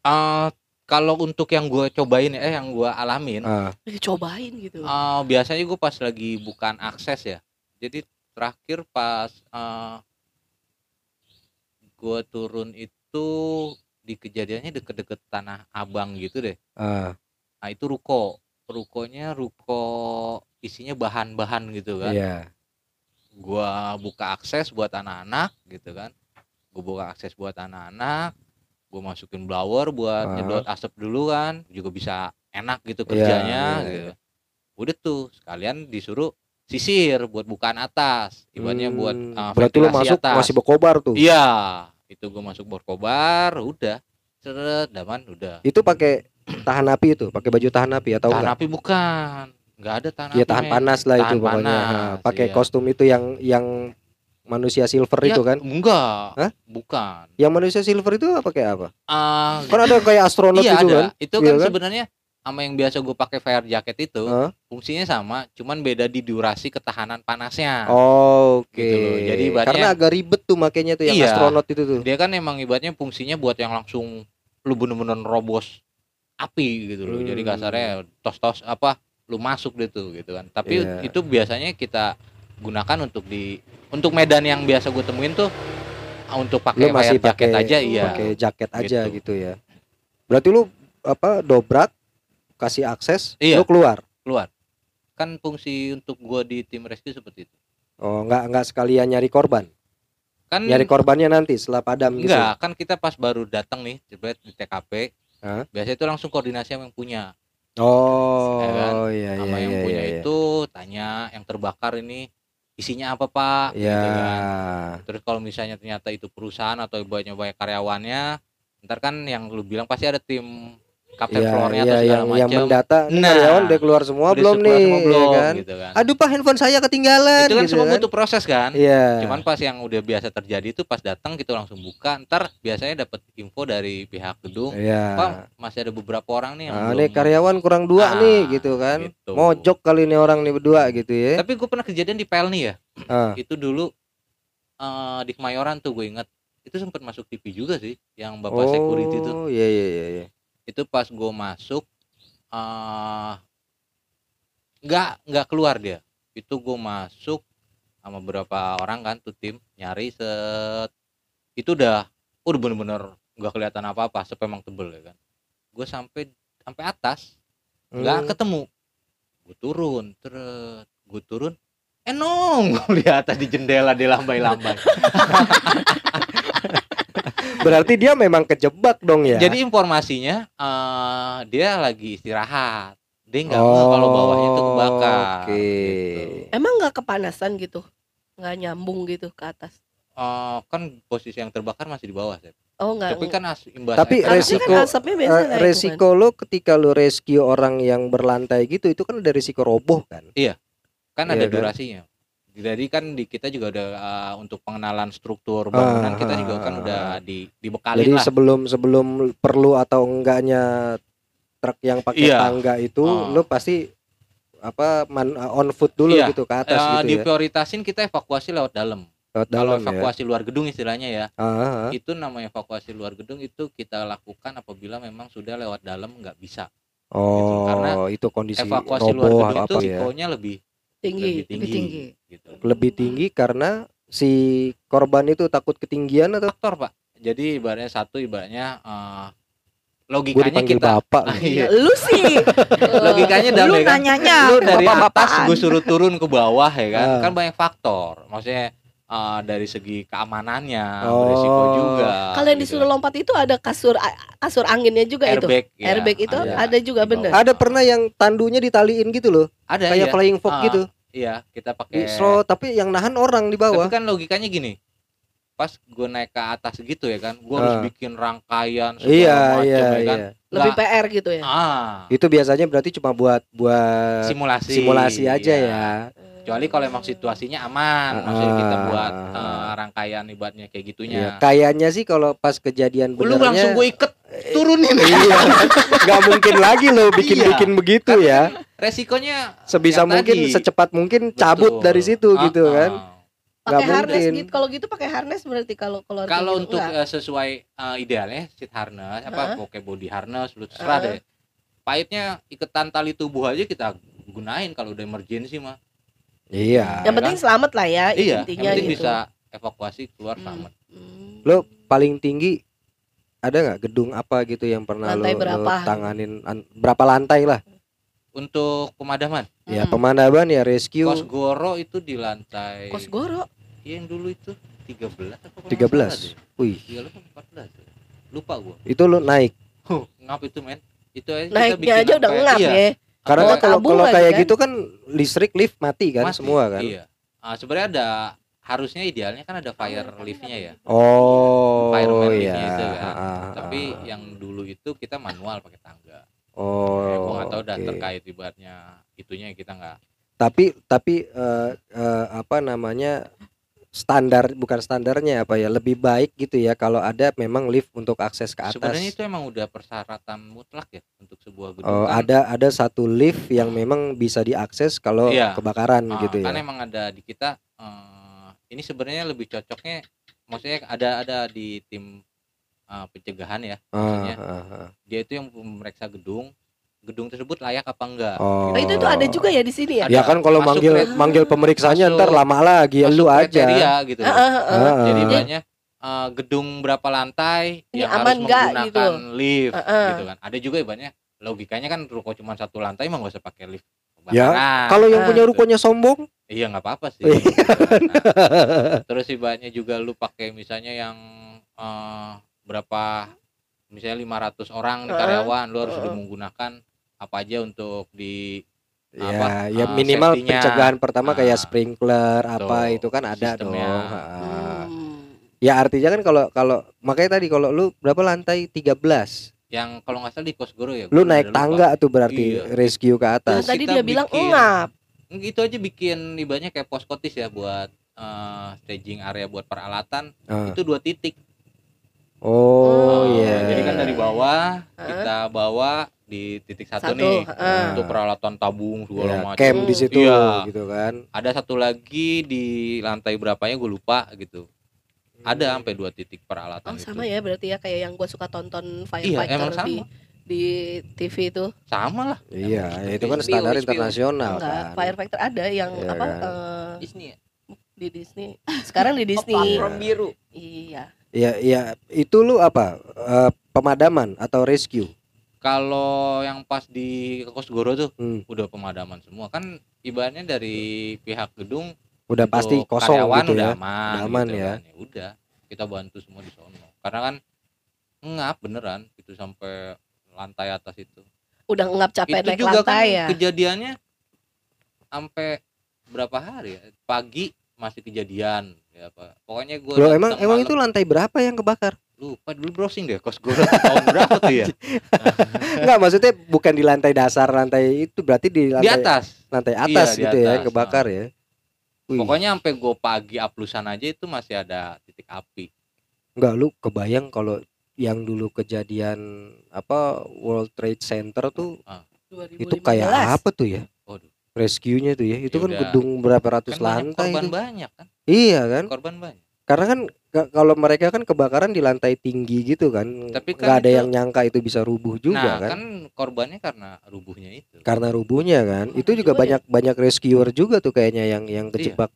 Eh, kalau untuk yang gue cobain eh yang gue alamin Eh, cobain gitu eh, biasanya gue pas lagi bukan akses ya jadi terakhir pas eh, gue turun itu di kejadiannya deket-deket tanah abang gitu deh ah, nah itu ruko rukonya ruko isinya bahan-bahan gitu kan iya. gua buka akses buat anak-anak gitu kan gua buka akses buat anak-anak gua masukin blower buat Ah. nyedot asap dulu kan juga bisa enak gitu Iya, kerjanya iya, gitu udah tuh sekalian disuruh sisir buat bukaan atas ibaratnya Hmm, buat uh, berarti lu masuk atas. masih berkobar tuh. iya itu gua masuk borkobar udah seret daman udah Itu pakai tahan api itu, pakai baju tahan api atau tahan enggak? api bukan nggak ada tahan Iya api tahan panas lah itu Tahan pokoknya. panas, Ha, Pakai iya. kostum itu yang yang manusia silver Ya, itu kan? enggak Hah? bukan Yang manusia silver itu pakai apa? Ah, Kan ada kayak astronot iya itu ada. kan? Itu Iya kan kan? sebenarnya sama yang biasa gue pakai fire jacket itu Hah? fungsinya sama, cuman beda di durasi ketahanan panasnya. Oke. Gitu loh. Jadi ibaratnya- Karena agak ribet tuh makanya tuh yang Iya. astronot itu tuh. Dia kan emang ibaratnya fungsinya buat yang langsung lu bener-bener robos api gitu loh. Jadi Hmm. kasarnya tos-tos apa lu masuk deh tuh gitu kan. Tapi Iya. itu biasanya kita gunakan untuk di untuk medan yang biasa gue temuin tuh ah, untuk pakai masih pakai aja iya. pakai jaket aja Gitu. gitu. ya. Berarti lu apa dobrak kasih akses, Iya. lu keluar. keluar. Kan fungsi untuk gua di tim rescue seperti itu. Oh, enggak enggak sekalian nyari korban. Kan Nyari korbannya nanti setelah padam gitu. Enggak, kan kita pas baru datang nih, jebret di TKP. Hah? Biasanya itu langsung koordinasi sama yang punya. Oh, Ya kan? iya iya Sama yang iya punya iya. itu tanya yang terbakar ini isinya apa, Pak? Ya. Gitu kan. Terus kalau misalnya ternyata itu perusahaan atau banyak banyak karyawannya, ntar kan yang lu bilang pasti ada tim kapten Iya, floornya iya, atau segala yang, yang macam. mendata ini Nah, karyawan udah keluar semua Udah belum keluar nih semua belum, ya kan? gitu kan. Aduh Pak handphone saya ketinggalan itu kan gitu semua kan. butuh proses kan. Iya. Cuman pas yang udah biasa terjadi itu pas datang kita langsung buka, ntar biasanya dapat info dari pihak gedung Iya. Pak masih ada beberapa orang nih yang Nah, belum nih karyawan kurang dua Ah, nih gitu kan. gitu. Mojok kali ini orang nih berdua gitu ya. tapi gue pernah kejadian di Pelni ya Ah. itu dulu eh, di Kemayoran tuh gue inget itu sempat masuk TV juga sih yang bapak security tuh Oh, iya iya iya iya. Itu pas gue masuk eh nggak nggak keluar dia. Itu gue masuk sama beberapa orang kan tuh tim nyari set. Itu udah udah bener-bener nggak kelihatan apa-apa sampai emang tebel ya kan. Gue sampai sampai atas nggak Hmm. ketemu. Gue turun terus gue turun eh nong gue lihat di jendela di lambai-lambai Berarti dia memang kejebak dong ya. jadi informasinya eh dia lagi istirahat dia nggak ngeh kalau bawahnya itu kebakar Oke. gitu. Emang nggak kepanasan gitu? Nggak nyambung gitu ke atas? Eh, kan posisi yang terbakar masih di bawah Sep. Oh nggak. tapi kan as- imbas Tapi efek- Harusnya resiko- kan Eh, tuh resiko lo ketika lo rescue orang yang berlantai gitu itu kan ada risiko roboh kan. kan Iya ada kan? Jadi kan di kita juga ada eh, untuk pengenalan struktur bangunan Ah, kita juga kan ah, udah ah. di dibekalin Jadi lah sebelum sebelum perlu atau enggaknya truk yang pakai Iya. tangga itu Ah. lo pasti apa man, on foot dulu Iya. gitu ke atas Eh, gitu ya. diprioritasin kita evakuasi lewat dalam Lewat kalau dalam ya. evakuasi luar gedung istilahnya ya Ah, itu namanya evakuasi luar gedung itu kita lakukan apabila memang sudah lewat dalam nggak bisa Oh, Karena itu kondisi evakuasi luar roboh gedung apa itu ya. risikonya lebih tinggi. lebih tinggi, Lebih tinggi. Gitu. Lebih tinggi karena si korban itu takut ketinggian atau faktor pak jadi ibaratnya satu ibaratnya gue logikanya kita bapak. Ah, Iya, iya. lu sih. logikanya Lu damai kan nanyanya lu dari atas bapak-bapakan. gue suruh turun ke bawah ya kan Ah. kan banyak faktor maksudnya eh, dari segi keamanannya Oh. beresiko juga Kalau yang gitu. disuruh lompat itu ada kasur kasur anginnya juga itu. airbag ya, Airbag itu ada juga, di bener. Ada pernah yang tandunya ditaliin gitu loh, ada kayak iya. flying fox Ah, gitu. Iya kita pakai slow, tapi yang nahan orang di bawah. tapi kan logikanya gini pas gue naik ke atas gitu ya kan gue harus Ah. bikin rangkaian segala iya, macam iya, ya kan iya. Lebih Nggak- PR gitu ya. ah Itu biasanya berarti cuma buat buat simulasi simulasi aja iya. ya. kecuali kalau emang situasinya aman maksudnya kita buat eh, rangkaian ibaratnya kayak Iya, gitunya kayaknya sih kalau pas kejadian lu langsung benernya gue iket turunin iya, nggak mungkin lagi lo bikin-bikin begitu ya. resikonya Sebisa mungkin tadi. secepat mungkin cabut Betul. dari situ Ah, gitu ah. kan. nggak pakai harness mungkin. gitu kalau gitu pakai harness berarti kalau kalau untuk enggak. eh, sesuai eh, idealnya seat harness apa Heeh. pakai body harness lu terserah Heeh. deh. Pahitnya iketan tali tubuh aja kita gunain kalau udah emergency mah. Iya. yang penting selamat lah ya iya, intinya yang penting gitu bisa evakuasi keluar Hmm. selamat. Hmm. Lo paling tinggi ada nggak gedung apa gitu yang pernah lo, Lantai lo berapa? tanganin an- berapa lantai lah? Untuk pemadaman, Ya Hmm. pemadaman ya rescue Kosgoro itu di lantai Kosgoro Iya, yang dulu itu 13 apa kalau nggak 13. salah deh. Wih, 13 apa 14 ya? Lupa gua. itu lo naik. Huh, ngap itu men. Itu aja kita naiknya bikin aja udah sampai- ngap iya, ya Karena kalau kalau kayak kan? gitu kan listrik lift mati kan mati. semua kan. Iya. Ah, sebenarnya ada harusnya idealnya kan ada fire liftnya ya. Oh, Fireman iya. liftnya itu kan. Ah, ah, Tapi ah. yang dulu itu kita manual pakai tangga. oh, ya, gua nggak tahu dah oke. terkait ibaratnya itunya kita nggak. Tapi tapi eh, eh, apa namanya standar bukan standarnya apa ya lebih baik gitu ya kalau ada memang lift untuk akses ke atas. Sebenarnya itu emang udah persyaratan mutlak ya untuk sebuah gedung. Oh, kan. ada ada satu lift yang memang bisa diakses kalau Iya. kebakaran Ah, gitu ya. Kan emang ada di kita eh, ini sebenarnya lebih cocoknya maksudnya ada ada di tim eh, pencegahan ya. Ah, maksudnya ah, ah. Dia itu yang memeriksa gedung, gedung tersebut layak apa enggak. Oh. Oh, itu tuh ada juga ya di sini ya Ada. Ya kan kalau Masuk manggil krit- manggil pemeriksaannya masuk- ntar lama lagi ya Masuk lu aja. kriteria gitu. Ah, ah, ah. Ah, Jadi banyak eh, gedung berapa lantai Ini yang aman harus nggak menggunakan gitu? lift Ah, ah. gitu kan. Ada juga banyak logikanya kan ruko cuma satu lantai emang gak usah pakai lift. Ya. Kalau yang Ah. punya rukonya sombong, Iya nggak apa-apa sih. Iya. Nah, terus ibaratnya juga lu pakai misalnya yang eh, berapa misalnya 500 orang nih Heeh. karyawan lu harus udah menggunakan apa aja untuk di ya, Apa, ya ah, minimal safety-nya. pencegahan pertama kayak Ah. sprinkler apa Tuh, itu kan ada dong. sistemnya. Ah. Hmm. Ya artinya kan kalau kalau makanya tadi kalau lu berapa lantai 13 yang kalau nggak salah di Kosgoro ya. lu naik lupa. tangga tuh berarti Iya. rescue ke Nah, atas. Terus tadi kita dia bilang bikin- ngap Itu aja bikin ibaratnya kayak poskotis ya buat eh, staging area buat peralatan Ah. itu dua titik. Oh Oh, iya. Jadi kan dari bawah Heeh. kita bawa di titik satu, Satu, nih heeh. untuk peralatan tabung segala Ya, macam. camp di situ Iya. gitu kan. Ada satu lagi di lantai berapanya gue lupa gitu. Ada sampai dua titik peralatan oh itu. sama ya berarti ya kayak yang gua suka tonton Iya, firefighter emang di sama. di TV itu Sama lah. Iya, Yang itu kan HBO, standar HBO. internasional enggak kan. firefighter ada yang Iya apa kan. eh, Disney ya? di Disney sekarang di Disney Platform biru. iya Ya, ya itu lu apa? Eh, pemadaman atau rescue? Kalau yang pas di Kosgoro tuh Hmm, udah pemadaman semua kan ibaratnya dari pihak gedung udah untuk pasti kosong karyawan gitu udah ya. aman, Udah aman gitu ya. kan. udah kita bantu semua di sono. Karena kan ngap beneran itu sampai lantai atas itu. Udah ngap capek itu naik juga kan lantai ya? kejadiannya sampai berapa hari ya? Pagi masih kejadian ya apa. Pokoknya gue Loh, emang emang itu lantai berapa yang kebakar? lupa dulu browsing deh kos gue tahun berapa tuh ya? Enggak, maksudnya bukan di lantai dasar, lantai itu berarti di di lantai atas. lantai atas Iya, di gitu ya yang atas, kebakar ya. Wih, pokoknya sampai gue pagi aplusan aja itu masih ada titik api enggak lu kebayang kalau yang dulu kejadian apa World Trade Center tuh itu 2015. kayak apa tuh ya? Waduh. Rescue-nya tuh ya. Itu Ya kan udah. gedung berapa ratus kan banyak lantai korban itu. banyak kan Iya kan? korban banyak Karena kan ka- kalau mereka kan kebakaran di lantai tinggi gitu kan. Tapi kan nggak ada itu- yang nyangka itu bisa rubuh juga nah kan. kan korbannya karena rubuhnya itu Karena rubuhnya kan. Oh, itu ada juga juga banyak banyak rescuer juga tuh kayaknya yang yang Iya. kejebak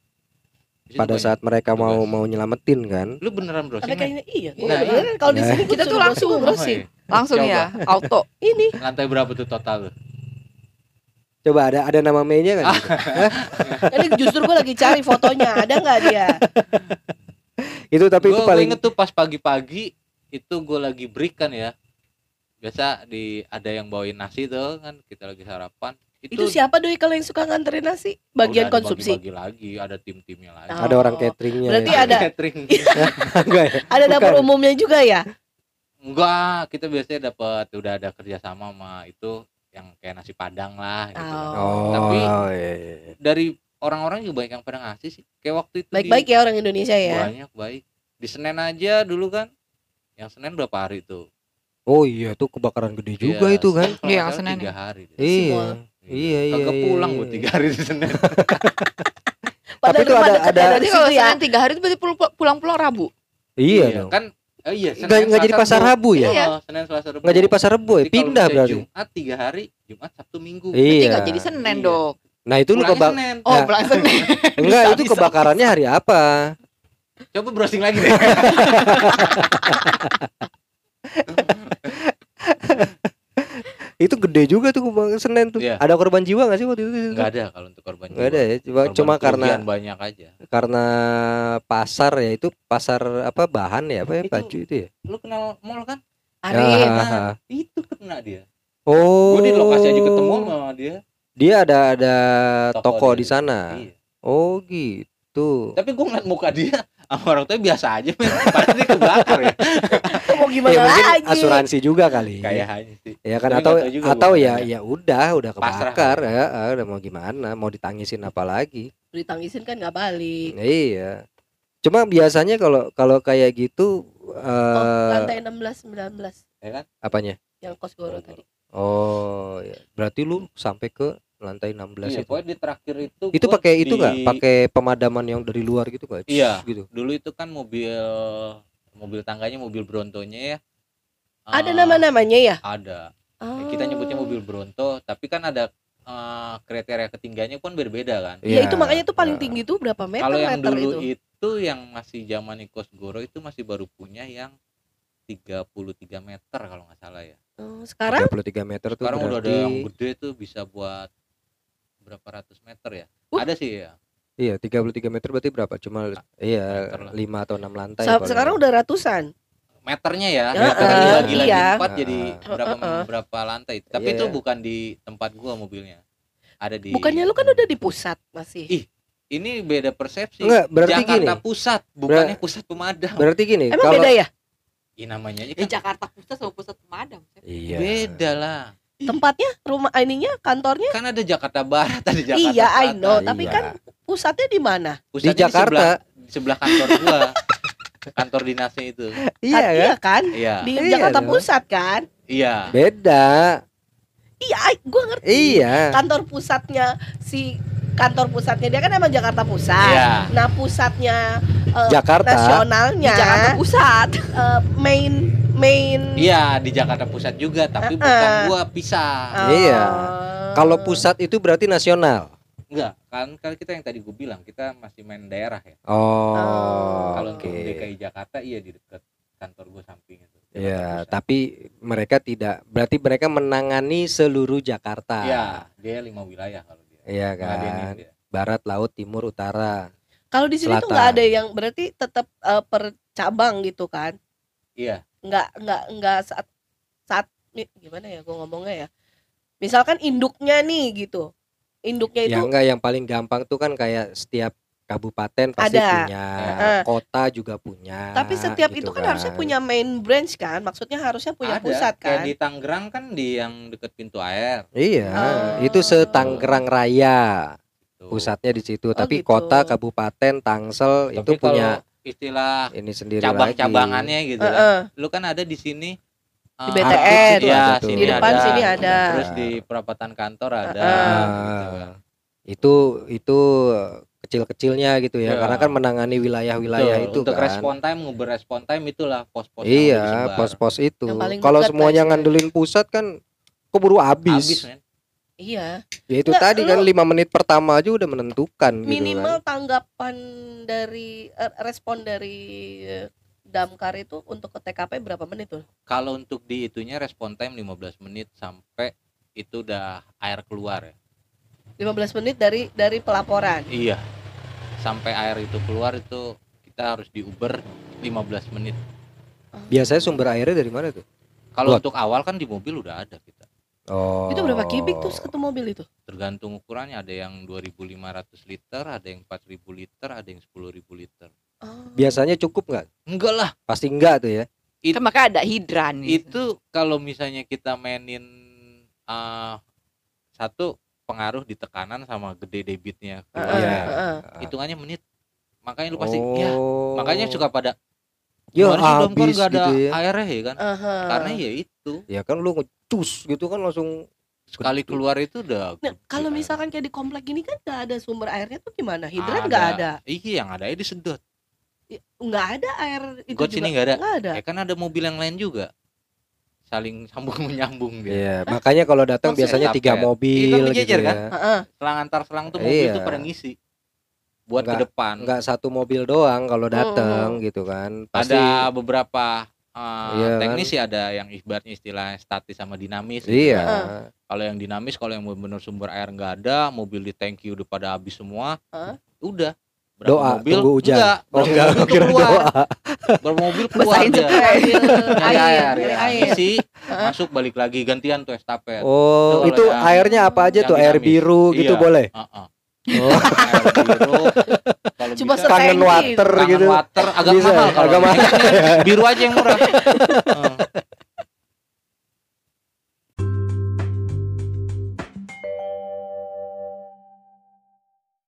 Di situ pada saat mereka mau Tugas. mau nyelamatin kan. lu beneran browsing Tapi men? kayaknya iya. Nah, Nah, beneran kalau di Nah. sini kita tuh langsung browsing. Langsung Coba. ya, auto. Ini lantai berapa tuh total lu Coba ada ada nama mainnya kan? Ah. gitu? ini justru gue lagi cari fotonya. Ada nggak dia? itu tapi itu Gua- gua paling inget tuh pas pagi-pagi itu gue lagi break kan ya biasa di ada yang bawain nasi tuh kan kita lagi sarapan itu, Itu siapa doi kalau yang suka nganterin nasi? Bagian udah konsumsi. dibagi lagi ada tim-timnya lagi Oh. ada orang cateringnya. Berarti ya. ada catering Enggak ya? ada dapur Bukan. umumnya juga ya? enggak kita biasanya dapat udah ada kerjasama sama itu yang kayak nasi padang lah gitu kan. Oh. Oh, Tapi- iya, iya, iya. dari orang-orang juga banyak yang pada ngasih sih kayak waktu itu Baik-baik ya orang Indonesia ya. banyak baik di Senen aja dulu kan yang Senen berapa hari tuh Oh iya tuh kebakaran gede juga Iya, itu kan. Iya, salah Senen tiga hari. Iya. Semua. Iya, iya, Kagak iya, pulang iya. gue tiga hari di Senen Tapi itu ada- ada- Berarti kalau ya. Senin tiga hari itu berarti pulang- pulang-pulang Rabu. Iya dong. kan oh iya Nggak nggak jadi pasar Rabu ya? Iya. Oh, Senin Selasa Rabu Nggak jadi pasar Rebo ya? Pindah berarti. Jumat tiga hari Jumat Sabtu Minggu Berarti Iya. nggak jadi Senin Iya. dong. Nah itu lu kebak Senin. Oh, Nah. pulang Senin. enggak Bisa, itu bisa. kebakarannya hari apa? coba browsing lagi deh Itu gede juga tuh kebakaran Senin tuh. Iya. Ada korban jiwa nggak sih waktu itu? nggak ada kalau untuk korban Nggak ada jiwa. ya. Cuma, Korban cuma karena kerugian banyak aja karena pasar ya itu pasar apa bahan ya apa ya Itu- baju itu ya. lu kenal mall kan Arif. Ah. nah, itu kena dia Oh. gue di lokasi aja ketemu sama dia Dia ada ada Toko toko, di sana. Iya. Oh gitu. tapi gue ngeliat muka dia sama orang tuanya biasa aja men pasti dia kebakar ya Mau gimana ya mungkin lagi? asuransi juga kali. kayaknya sih Ya kan Tapi atau atau ya ya udah udah kebakar ya, ah, udah mau gimana mau ditangisin apa lagi Ditangisin kan nggak balik. iya cuma biasanya kalau kalau kayak gitu Oh, eh lantai 16 19 ya kan apanya yang kos Goro tadi. oh ya berarti lu sampai ke lantai 16 iya itu pokoknya di terakhir itu itu pakai itu di- nggak pakai pemadaman yang dari luar gitu nggak Iya. gitu dulu itu kan mobil mobil tangganya mobil Brontonya ya Ada Eh, nama-namanya ya? ada Oh. kita nyebutnya mobil Bronto tapi kan ada eh, kriteria ketinggiannya pun berbeda kan Ya, itu Iya, makanya tuh paling nah. tinggi tuh berapa meter kalau yang meter dulu itu? itu. yang masih zaman Nikos Goro itu masih baru punya yang 33 meter kalau nggak salah ya Oh, sekarang 33 meter tuh sekarang udah ada berarti yang gede tuh bisa buat berapa ratus meter ya Uh. ada sih ya iya 33 meter berarti berapa cuma iya meter lah. 5 atau 6 lantai sa- paling. sekarang udah ratusan. meternya ya Ya, meternya eh, dibagi lagi iya. empat jadi berapa Eh, eh, eh. berapa lantai tapi Iya, itu iya. bukan di tempat gua mobilnya ada di Bukannya lu kan udah di pusat masih. Ih, ini beda persepsi Enggak, berarti Jakarta gini. Pusat bukannya pusat pemadam Berarti gini, Emang kalau beda ya? Ih, namanya aja Di kan Jakarta Pusat sama Pusat Pemadam. Iya. beda lah Tempatnya, rumah ininya, kantornya? kan ada Jakarta Barat ada Jakarta iya, I Selatan. know. Tapi Iya. kan pusatnya di mana? di Pusatnya sebelah, Jakarta. di sebelah kantor gua kantor dinasnya itu Iya Kan- kan? Iya kan? iya Di Iya Jakarta dong. Pusat kan? iya Beda. Iya, I- gua ngerti. Iya. Kantor pusatnya si kantor pusatnya dia kan emang Jakarta Pusat. iya Nah, pusatnya eh, Jakarta. Di nasionalnya Jakarta Pusat. eh, main main iya di Jakarta Pusat juga tapi bukan Eh-eh. gua pisah Oh. Iya. Kalau pusat itu berarti nasional. enggak kan kan kita yang tadi gua bilang kita masih main daerah ya Oh. kalau Oke. untuk DKI Jakarta iya di dekat kantor gua samping itu Jakarta Iya, tapi mereka tidak berarti mereka menangani seluruh Jakarta. iya dia lima wilayah kalau Iya kan. dia. Barat, laut, timur, utara. Kalau di sini tuh Selatan. nggak ada yang berarti tetap eh, per cabang gitu kan? iya Nggak nggak nggak saat saat nih, gimana ya gua ngomongnya ya. Misalkan induknya nih gitu. Induknya Ya itu enggak yang paling gampang tuh kan kayak setiap kabupaten pasti Ada. punya, Heeh. kota juga punya. tapi setiap gitu itu kan, harusnya punya main branch kan? Maksudnya harusnya punya ada pusat kayak kan? di Tangerang kan di yang deket pintu air Iya, Oh. itu setanggerang Raya. Tuh. Pusatnya di situ, tapi gitu. kota, kabupaten, Tangsel Tapi itu punya istilah ini sendiri cabang-cabangannya gitu kan. Heeh. Lu kan ada di sini Di eh, BTN. Artis ya, sini Di depan ada. sini ada. Terus di perapatan kantor ada. Heeh. gitu kan. itu itu kecil-kecilnya gitu ya, Iya. karena kan menangani wilayah-wilayah Betul, itu untuk kan. respon time, nguber respon time itulah pos-pos Iya, pos-pos itu. Kalau semuanya istilahnya. ngandelin pusat kan keburu habis habis. Iya. Ya itu Nggak, tadi kan lima menit pertama aja udah menentukan gitu Minimal kan. tanggapan dari eh, respon dari eh, damkar itu untuk ke TKP berapa menit tuh? Kalau untuk di itunya respon time 15 menit sampai itu udah air keluar ya. 15 menit dari dari pelaporan. Iya. Sampai air itu keluar itu kita harus diuber 15 menit. Biasanya sumber airnya dari mana tuh? Kalau untuk awal kan di mobil udah ada kita. Oh. Itu berapa kubik tuh satu mobil itu? Tergantung ukurannya ada yang 2500 liter, ada yang 4000 liter, ada yang 10000 liter. Oh. Biasanya cukup nggak? Enggak lah. Pasti enggak tuh ya. Kan maka ada hidran. Itu kalau misalnya kita mainin eh, satu pengaruh di tekanan sama gede debitnya. Heeh, keluarnya. Iya. heeh. Hitungannya menit. Makanya lu pasti ya Oh. makanya suka pada Ya "Gimana sih damkar habis nggak ada gitu ya. airnya ya kan Aha. karena ya itu Ya kan lu ngecus gitu kan langsung sekali keluar itu udah Nah, kalau air. misalkan kayak di komplek gini kan nggak ada sumber airnya tuh gimana? Hidran nggak ada. iya yang ada ya disedot Nggak ada air itu got juga. sini nggak ada Nggak ada. ya kan ada mobil yang lain juga saling sambung menyambung gitu Iya, makanya kalau datang biasanya tiga mobil Iya, kan gitu kan? ya. Selang antar selang tuh mobil Iya. tuh pada ngisi buat Nggak- ke depan Nggak satu mobil doang kalau datang gitu kan. Pasti ada beberapa uh, Iya kan? teknis sih ada yang ibaratnya istilahnya statis sama dinamis gitu Iya. kan. kalau yang dinamis kalau yang benar sumber air nggak ada mobil di tangki udah pada habis semua Heeh. udah Berapa Doa mobil tunggu hujan. enggak Oh berapa enggak, mobil kira keluar doa. berapa mobil keluar dia air, air, ya. air. isi masuk balik lagi gantian tuh estafet Oh, Itu itu airnya apa aja tuh? Air biru gitu Iya. boleh? Heeh. Oh, air biru kalau Cuma bisa kangen water kangen gitu. water agak Bisa, mahal kalau agak mahal. biru aja yang murah Heeh.